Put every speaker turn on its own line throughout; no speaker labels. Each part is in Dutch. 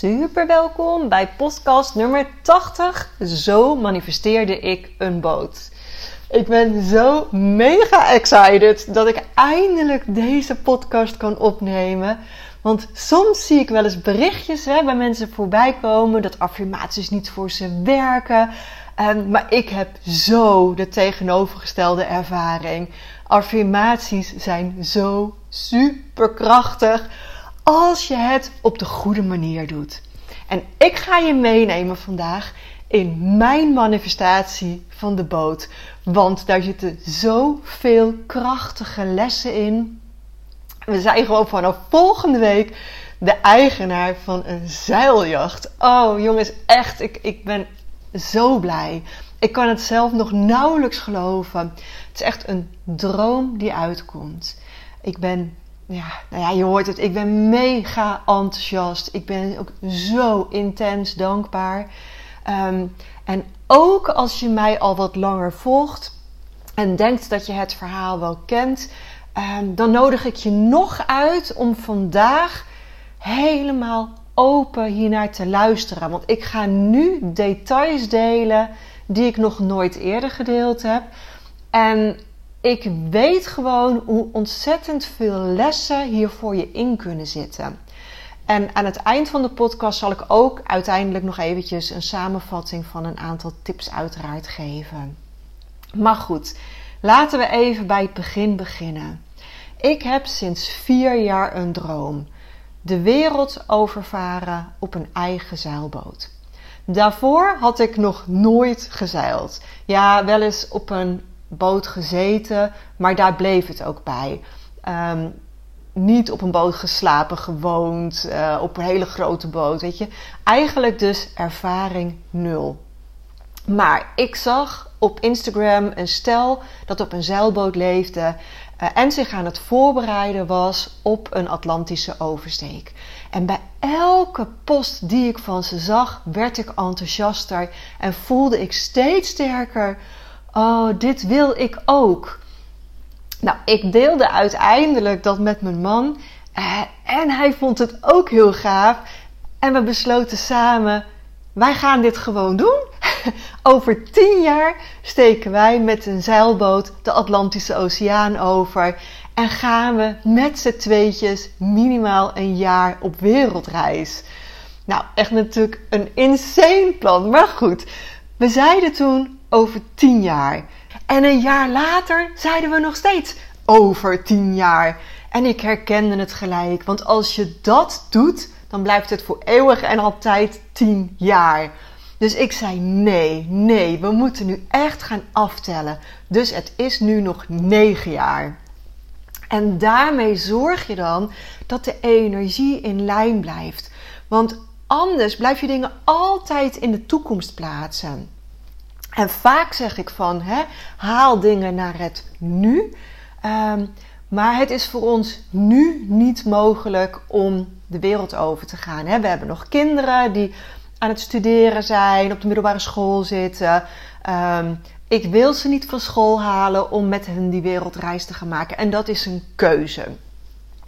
Super welkom bij podcast nummer 80. Zo manifesteerde ik een boot. Ik ben zo mega excited dat ik eindelijk deze podcast kan opnemen. Want soms zie ik wel eens berichtjes hè, bij mensen voorbij komen dat affirmaties niet voor ze werken. Um, maar ik heb zo de tegenovergestelde ervaring. Affirmaties zijn zo superkrachtig als je het op de goede manier doet. En ik ga je meenemen vandaag in mijn manifestatie van de boot. Want daar zitten zoveel krachtige lessen in. We zijn gewoon vanaf volgende week de eigenaar van een zeiljacht. Oh jongens, echt, ik, ik ben zo blij. Ik kan het zelf nog nauwelijks geloven. Het is echt een droom die uitkomt. Ik ben, ja, nou ja, je hoort het, ik ben mega enthousiast. Ik ben ook zo intens dankbaar. Um, en ook als je mij al wat langer volgt en denkt dat je het verhaal wel kent, um, dan nodig ik je nog uit om vandaag helemaal open hiernaar te luisteren. Want ik ga nu details delen die ik nog nooit eerder gedeeld heb. En ik weet gewoon hoe ontzettend veel lessen hier voor je in kunnen zitten. En aan het eind van de podcast zal ik ook uiteindelijk nog eventjes een samenvatting van een aantal tips uiteraard geven. Maar goed, laten we even bij het begin beginnen. Ik heb sinds vier jaar een droom. De wereld overvaren op een eigen zeilboot. Daarvoor had ik nog nooit gezeild. Ja, wel eens op een boot gezeten, maar daar bleef het ook bij. Um, niet op een boot geslapen, gewoond, uh, op een hele grote boot, weet je. Eigenlijk dus ervaring nul. Maar ik zag op Instagram een stel dat op een zeilboot leefde uh, en zich aan het voorbereiden was op een Atlantische oversteek. En bij elke post die ik van ze zag, werd ik enthousiaster en voelde ik steeds sterker: oh, dit wil ik ook. Nou, ik deelde uiteindelijk dat met mijn man. Uh, en hij vond het ook heel gaaf. En we besloten samen: wij gaan dit gewoon doen. over tien jaar steken wij met een zeilboot de Atlantische Oceaan over. En gaan we met z'n tweetjes minimaal een jaar op wereldreis. Nou, echt natuurlijk een insane plan. Maar goed, we zeiden toen over tien jaar. En een jaar later zeiden we nog steeds over tien jaar. En ik herkende het gelijk, want als je dat doet, dan blijft het voor eeuwig en altijd tien jaar. Dus ik zei nee, nee, we moeten nu echt gaan aftellen. Dus het is nu nog negen jaar. En daarmee zorg je dan dat de energie in lijn blijft. Want anders blijf je dingen altijd in de toekomst plaatsen. En vaak zeg ik van, hè, haal dingen naar het nu. Um, maar het is voor ons nu niet mogelijk om de wereld over te gaan. Hè. We hebben nog kinderen die aan het studeren zijn, op de middelbare school zitten. Um, ik wil ze niet van school halen om met hen die wereldreis te gaan maken. En dat is een keuze.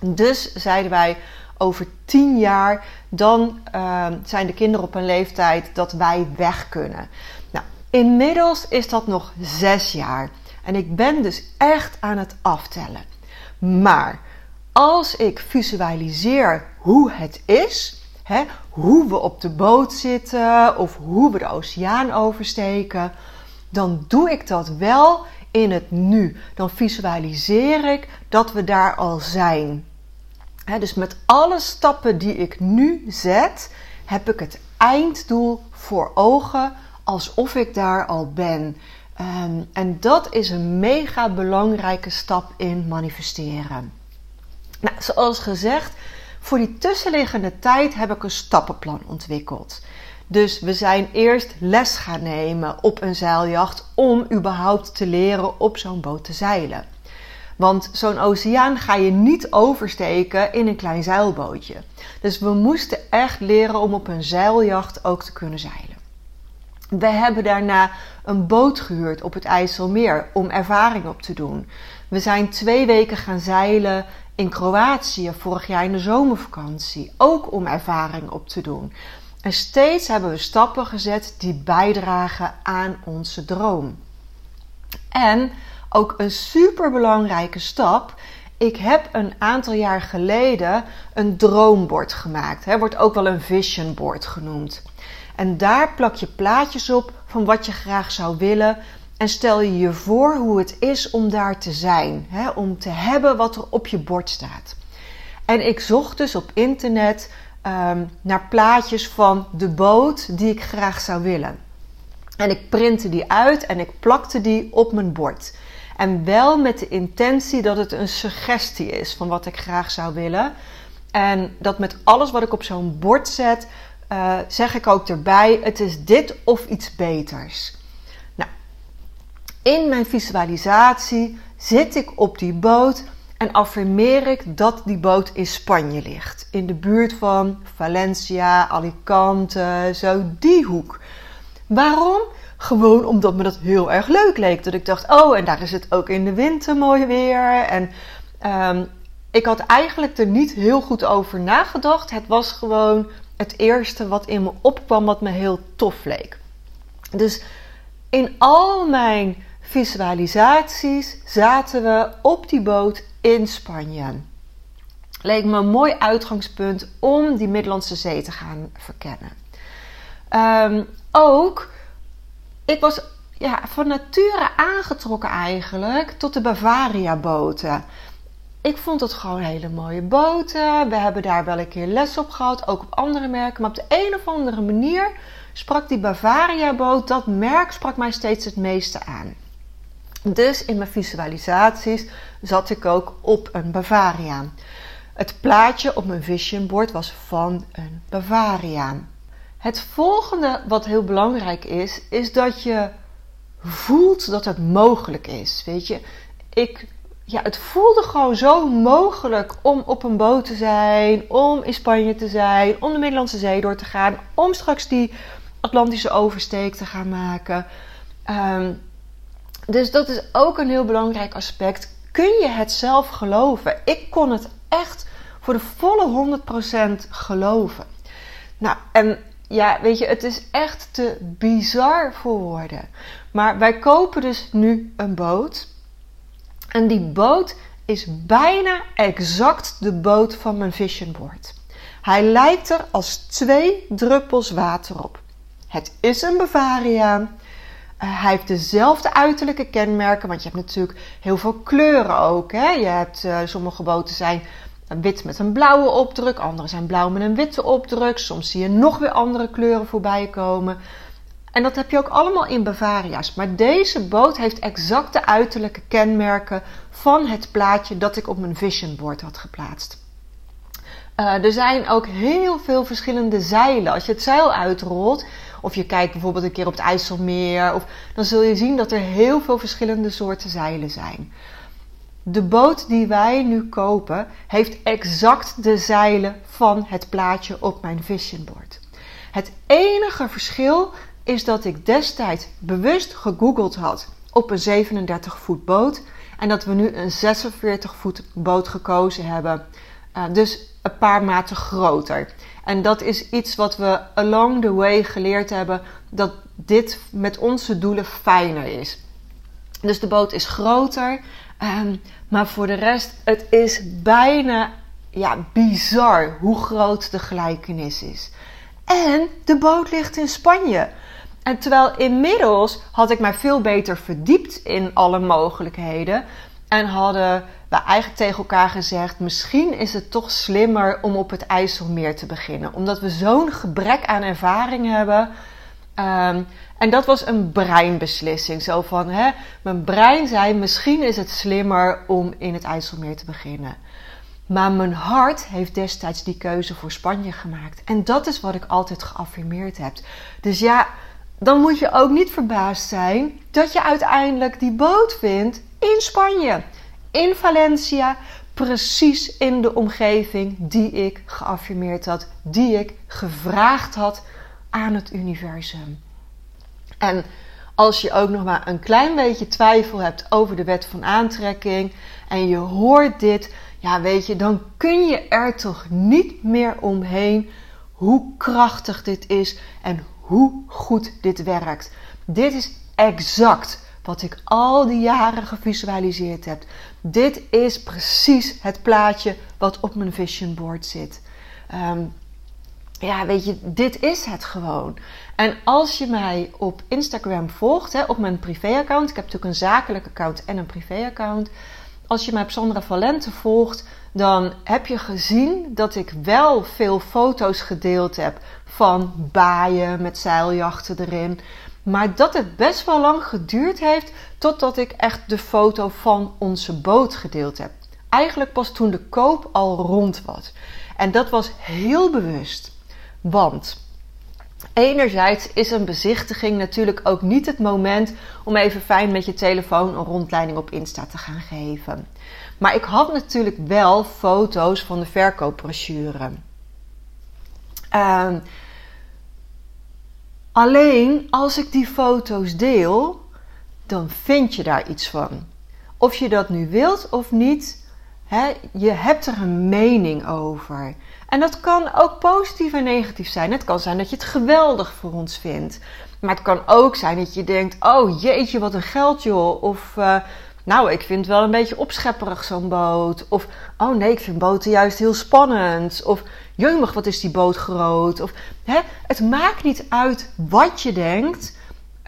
Dus zeiden wij, over tien jaar, dan uh, zijn de kinderen op een leeftijd dat wij weg kunnen. Inmiddels is dat nog zes jaar. En ik ben dus echt aan het aftellen. Maar als ik visualiseer hoe het is, hè, hoe we op de boot zitten of hoe we de oceaan oversteken, dan doe ik dat wel in het nu. Dan visualiseer ik dat we daar al zijn. dus met alle stappen die ik nu zet, heb ik het einddoel voor ogen alsof ik daar al ben. Um, en dat is een mega belangrijke stap in manifesteren. Nou, zoals gezegd, voor die tussenliggende tijd heb ik een stappenplan ontwikkeld. Dus we zijn eerst les gaan nemen op een zeiljacht om überhaupt te leren op zo'n boot te zeilen. Want zo'n oceaan ga je niet oversteken in een klein zeilbootje. Dus we moesten echt leren om op een zeiljacht ook te kunnen zeilen. We hebben daarna een boot gehuurd op het IJsselmeer om ervaring op te doen. We zijn twee weken gaan zeilen in Kroatië vorig jaar in de zomervakantie, ook om ervaring op te doen. En steeds hebben we stappen gezet die bijdragen aan onze droom. En ook een superbelangrijke stap. Ik heb een aantal jaar geleden een droombord gemaakt. Hè, wordt ook wel een vision board genoemd. En daar plak je plaatjes op van wat je graag zou willen. En stel je je voor hoe het is om daar te zijn. Hè, om te hebben wat er op je bord staat. En ik zocht dus op internet um, naar plaatjes van de boot die ik graag zou willen. En ik printte die uit en ik plakte die op mijn bord. En wel met de intentie dat het een suggestie is van wat ik graag zou willen. En dat met alles wat ik op zo'n bord zet, uh, zeg ik ook erbij: het is dit of iets beters. Nou, in mijn visualisatie zit ik op die boot en affirmeer ik dat die boot in Spanje ligt. In de buurt van Valencia, Alicante, zo die hoek. Waarom? Gewoon omdat me dat heel erg leuk leek. Dat ik dacht, oh, en daar is het ook in de winter mooi weer. En um, ik had eigenlijk er niet heel goed over nagedacht. Het was gewoon het eerste wat in me opkwam, wat me heel tof leek. Dus in al mijn visualisaties zaten we op die boot in Spanje. Leek me een mooi uitgangspunt om die Middellandse Zee te gaan verkennen. Um, ook, ik was ja, van nature aangetrokken eigenlijk tot de Bavaria-boten. Ik vond het gewoon hele mooie boten. We hebben daar wel een keer les op gehad, ook op andere merken. Maar op de een of andere manier sprak die Bavaria-boot, dat merk sprak mij steeds het meeste aan. Dus in mijn visualisaties zat ik ook op een Bavaria. Het plaatje op mijn vision board was van een Bavaria. Het volgende wat heel belangrijk is, is dat je voelt dat het mogelijk is. Weet je, ik, ja, het voelde gewoon zo mogelijk om op een boot te zijn, om in Spanje te zijn, om de Middellandse Zee door te gaan, om straks die Atlantische oversteek te gaan maken. Um, dus dat is ook een heel belangrijk aspect. Kun je het zelf geloven? Ik kon het echt voor de volle 100% geloven. Nou, en ja, weet je, het is echt te bizar voor woorden. Maar wij kopen dus nu een boot. En die boot is bijna exact de boot van mijn vision board. Hij lijkt er als twee druppels water op. Het is een Bavaria. Uh, hij heeft dezelfde uiterlijke kenmerken, want je hebt natuurlijk heel veel kleuren ook. Hè? Je hebt, uh, sommige boten zijn wit met een blauwe opdruk, andere zijn blauw met een witte opdruk. Soms zie je nog weer andere kleuren voorbij komen. En dat heb je ook allemaal in Bavaria's. Maar deze boot heeft exact de uiterlijke kenmerken van het plaatje dat ik op mijn vision board had geplaatst. Uh, er zijn ook heel veel verschillende zeilen. Als je het zeil uitrolt, of je kijkt bijvoorbeeld een keer op het IJsselmeer, of, dan zul je zien dat er heel veel verschillende soorten zeilen zijn. De boot die wij nu kopen heeft exact de zeilen van het plaatje op mijn vision board. Het enige verschil is dat ik destijds bewust gegoogeld had op een 37 voet boot en dat we nu een 46 voet boot gekozen hebben. Uh, dus een paar maten groter. En dat is iets wat we along the way geleerd hebben: dat dit met onze doelen fijner is. Dus de boot is groter, um, maar voor de rest, het is bijna ja, bizar hoe groot de gelijkenis is. En de boot ligt in Spanje. En terwijl inmiddels had ik mij veel beter verdiept in alle mogelijkheden. En hadden we eigenlijk tegen elkaar gezegd: misschien is het toch slimmer om op het IJsselmeer te beginnen. Omdat we zo'n gebrek aan ervaring hebben. Um, en dat was een breinbeslissing. Zo van, hè, mijn brein zei: misschien is het slimmer om in het IJsselmeer te beginnen. Maar mijn hart heeft destijds die keuze voor Spanje gemaakt. En dat is wat ik altijd geaffirmeerd heb. Dus ja, dan moet je ook niet verbaasd zijn dat je uiteindelijk die boot vindt in Spanje, in Valencia, precies in de omgeving die ik geaffirmeerd had, die ik gevraagd had aan het universum. En als je ook nog maar een klein beetje twijfel hebt over de wet van aantrekking en je hoort dit, ja weet je, dan kun je er toch niet meer omheen hoe krachtig dit is en hoe goed dit werkt. Dit is exact wat ik al die jaren gevisualiseerd heb. Dit is precies het plaatje wat op mijn vision board zit. Ehm, ja, weet je, dit is het gewoon. En als je mij op Instagram volgt, hè, op mijn privéaccount, ik heb natuurlijk een zakelijk account en een privéaccount. Als je mij op Sandra Valente volgt, dan heb je gezien dat ik wel veel foto's gedeeld heb van baaien met zeiljachten erin. Maar dat het best wel lang geduurd heeft totdat ik echt de foto van onze boot gedeeld heb. Eigenlijk pas toen de koop al rond was. En dat was heel bewust. Want enerzijds is een bezichtiging natuurlijk ook niet het moment om even fijn met je telefoon een rondleiding op Insta te gaan geven. Maar ik had natuurlijk wel foto's van de verkoopbrochure. Uh, alleen als ik die foto's deel, dan vind je daar iets van. Of je dat nu wilt of niet, hè, je hebt er een mening over. En dat kan ook positief en negatief zijn. Het kan zijn dat je het geweldig voor ons vindt. Maar het kan ook zijn dat je denkt: oh jeetje, wat een geld joh. Of uh, nou, ik vind het wel een beetje opschepperig zo'n boot. Of oh nee, ik vind boten juist heel spannend. Of jeumig, wat is die boot groot. Of hè, het maakt niet uit wat je denkt.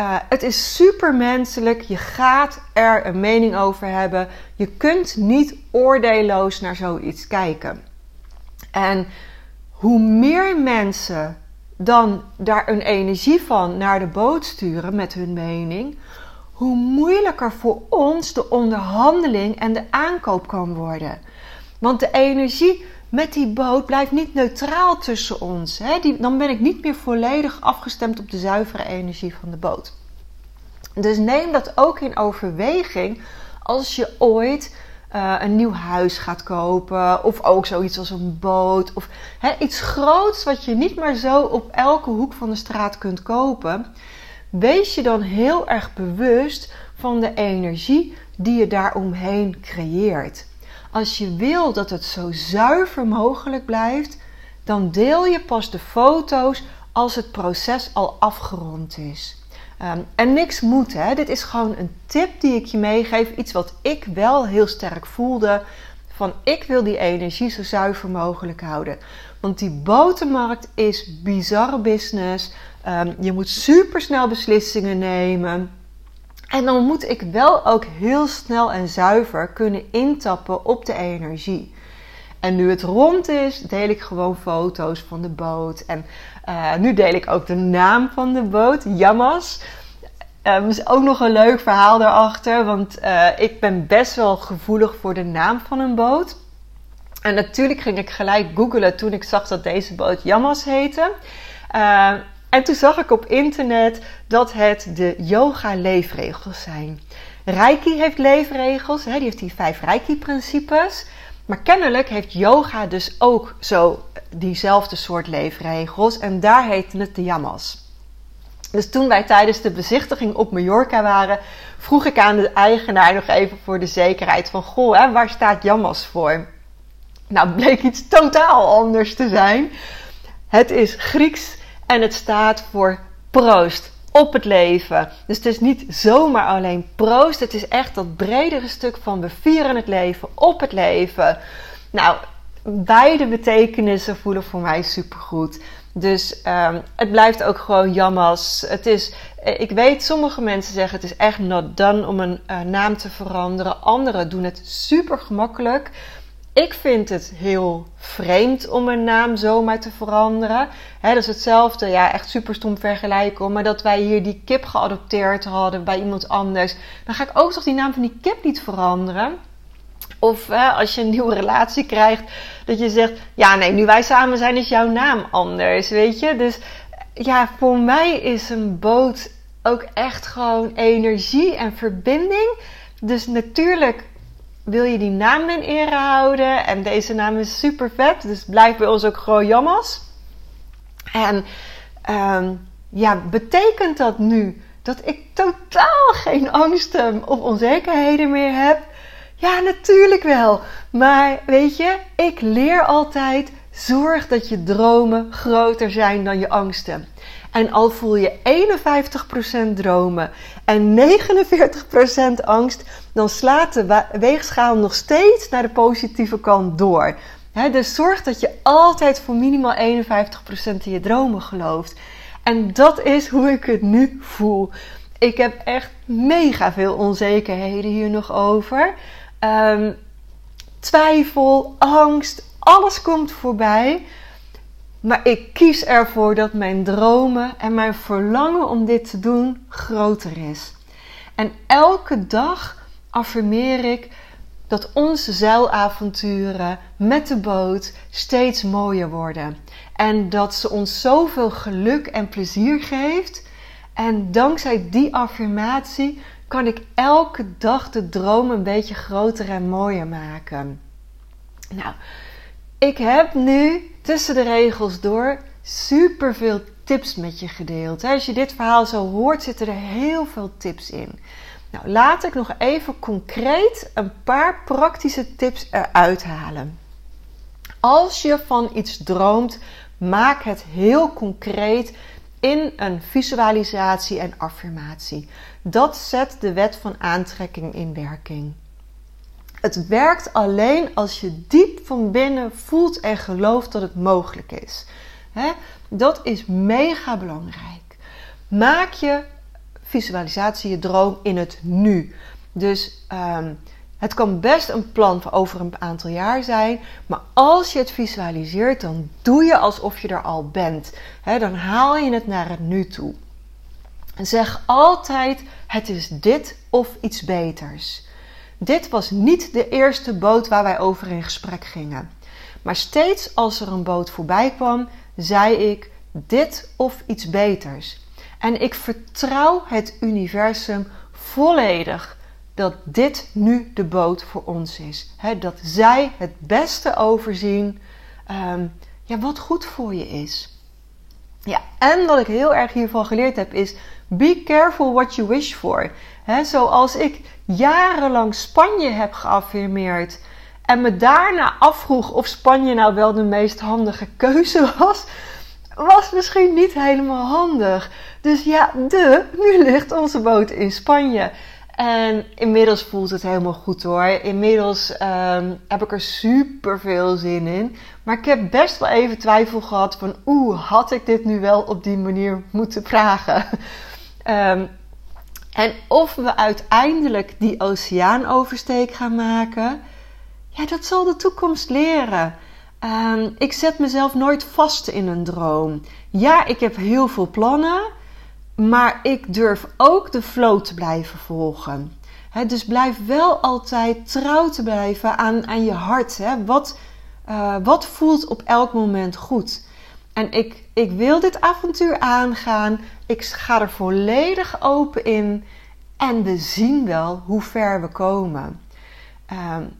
Uh, het is super menselijk. Je gaat er een mening over hebben. Je kunt niet oordeelloos naar zoiets kijken. En hoe meer mensen dan daar een energie van naar de boot sturen met hun mening, hoe moeilijker voor ons de onderhandeling en de aankoop kan worden. Want de energie met die boot blijft niet neutraal tussen ons. Hè? Die, dan ben ik niet meer volledig afgestemd op de zuivere energie van de boot. Dus neem dat ook in overweging als je ooit uh, een nieuw huis gaat kopen. Of ook zoiets als een boot. Of hè, iets groots wat je niet maar zo op elke hoek van de straat kunt kopen. Wees je dan heel erg bewust van de energie die je daaromheen creëert. Als je wil dat het zo zuiver mogelijk blijft, dan deel je pas de foto's als het proces al afgerond is. Um, en niks moet, hè. Dit is gewoon een tip die ik je meegeef. Iets wat ik wel heel sterk voelde. Van ik wil die energie zo zuiver mogelijk houden. Want die botermarkt is bizarre business. Um, je moet super snel beslissingen nemen. En dan moet ik wel ook heel snel en zuiver kunnen intappen op de energie. En nu het rond is, deel ik gewoon foto's van de boot. En uh, nu deel ik ook de naam van de boot, Yamas. Er um, is ook nog een leuk verhaal daarachter, want uh, ik ben best wel gevoelig voor de naam van een boot. En natuurlijk ging ik gelijk googlen toen ik zag dat deze boot Yamas heette. Uh, en toen zag ik op internet dat het de yoga leefregels zijn. Reiki heeft leefregels, hè, die heeft die vijf Reiki-principes. Maar kennelijk heeft yoga dus ook zo diezelfde soort leefregels. En daar heette het de yamas. Dus toen wij tijdens de bezichtiging op Mallorca waren, vroeg ik aan de eigenaar nog even voor de zekerheid van, goh, hè, waar staat yamas voor? Nou, bleek iets totaal anders te zijn. Het is Grieks en het staat voor proost op het leven. Dus het is niet zomaar alleen proost. Het is echt dat bredere stuk van we vieren het leven op het leven. Nou, beide betekenissen voelen voor mij supergoed. Dus um, het blijft ook gewoon jammas. Het is, eh, ik weet, sommige mensen zeggen het is echt not done om een uh, naam te veranderen. Anderen doen het super gemakkelijk. Ik vind het heel vreemd om een naam zomaar te veranderen. Dat is hetzelfde, ja, echt super stom vergelijken. Maar dat wij hier die kip geadopteerd hadden bij iemand anders. Dan ga ik ook toch die naam van die kip niet veranderen. Of als je een nieuwe relatie krijgt, dat je zegt: Ja, nee, nu wij samen zijn, is jouw naam anders. Weet je? Dus ja, voor mij is een boot ook echt gewoon energie en verbinding. Dus natuurlijk wil je die naam in ere houden. En deze naam is super vet. Dus blijf bij ons ook gewoon jammas. En um, ja, betekent dat nu dat ik totaal geen angsten of onzekerheden meer heb? Ja, natuurlijk wel. Maar weet je, ik leer altijd: zorg dat je dromen groter zijn dan je angsten. En al voel je 51% dromen en 49% angst, dan slaat de weegschaal nog steeds naar de positieve kant door. dus zorg dat je altijd voor minimaal 51% in je dromen gelooft. En dat is hoe ik het nu voel. Ik heb echt mega veel onzekerheden hier nog over. Um, twijfel, angst, alles komt voorbij. Maar ik kies ervoor dat mijn dromen en mijn verlangen om dit te doen groter is. En elke dag affirmeer ik dat onze zeilavonturen met de boot steeds mooier worden. En dat ze ons zoveel geluk en plezier geeft. En dankzij die affirmatie kan ik elke dag de droom een beetje groter en mooier maken. Nou, ik heb nu tussen de regels door super veel tips met je gedeeld. Als je dit verhaal zo hoort, zitten er heel veel tips in. Nou, laat ik nog even concreet een paar praktische tips eruit halen. Als je van iets droomt, maak het heel concreet in een visualisatie en affirmatie. Dat zet de wet van aantrekking in werking. Het werkt alleen als je diep van binnen voelt en gelooft dat het mogelijk is. Dat is mega belangrijk. Maak je visualisatie, je droom in het nu. Dus ehm, het kan best een plan voor over een aantal jaar zijn. Maar als je het visualiseert, dan doe je alsof je er al bent. dan haal je het naar het nu toe. En zeg altijd: het is dit of iets beters. Dit was niet de eerste boot waar wij over in gesprek gingen. Maar steeds als er een boot voorbij kwam, zei ik dit of iets beters. En ik vertrouw het universum volledig dat dit nu de boot voor ons is. dat zij het beste overzien ehm, ja, wat goed voor je is. Ja, en wat ik heel erg hiervan geleerd heb is: be careful what you wish for. zoals ik jarenlang Spanje heb geaffirmeerd en me daarna afvroeg of Spanje nou wel de meest handige keuze was, was misschien niet helemaal handig. Dus ja, de, nu ligt onze boot in Spanje. En inmiddels voelt het helemaal goed hoor. Inmiddels um, heb ik er super veel zin in. Maar ik heb best wel even twijfel gehad van oeh, had ik dit nu wel op die manier moeten vragen? um, en of we uiteindelijk die oceaanoversteek gaan maken, ja, dat zal de toekomst leren. Um, ik zet mezelf nooit vast in een droom. Ja, ik heb heel veel plannen, maar ik durf ook de flow te blijven volgen. dus blijf wel altijd trouw te blijven aan, aan je hart. Wat, uh, wat voelt op elk moment goed? En ik, ik wil dit avontuur aangaan. Ik ga er volledig open in. En we zien wel hoe ver we komen. Um,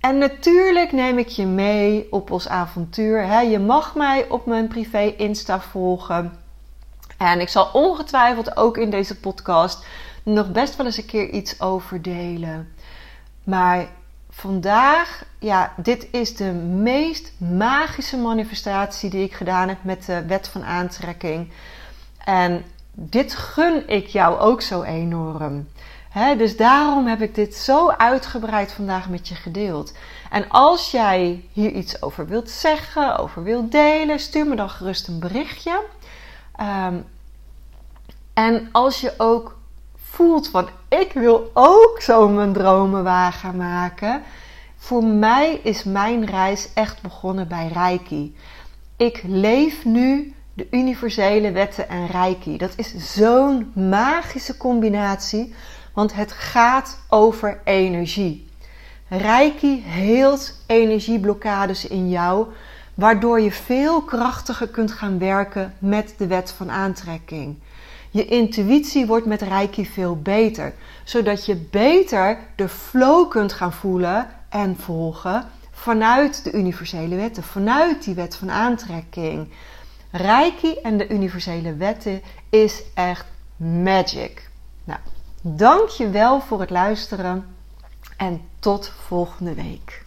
en natuurlijk neem ik je mee op ons avontuur. Je mag mij op mijn privé Insta volgen. En ik zal ongetwijfeld ook in deze podcast nog best wel eens een keer iets over delen. Maar vandaag, ja, dit is de meest magische manifestatie die ik gedaan heb met de wet van aantrekking. En dit gun ik jou ook zo enorm. dus daarom heb ik dit zo uitgebreid vandaag met je gedeeld. En als jij hier iets over wilt zeggen, over wilt delen, stuur me dan gerust een berichtje. Um, en als je ook voelt van ik wil ook zo mijn dromen waar gaan maken. Voor mij is mijn reis echt begonnen bij Reiki. Ik leef nu de universele wetten en Reiki. Dat is zo'n magische combinatie, want het gaat over energie. Reiki heelt energieblokkades in jou, waardoor je veel krachtiger kunt gaan werken met de wet van aantrekking. Je intuïtie wordt met Reiki veel beter, zodat je beter de flow kunt gaan voelen en volgen vanuit de universele wetten, vanuit die wet van aantrekking. Reiki en de universele wetten is echt magic. Nou, dank je wel voor het luisteren en tot volgende week.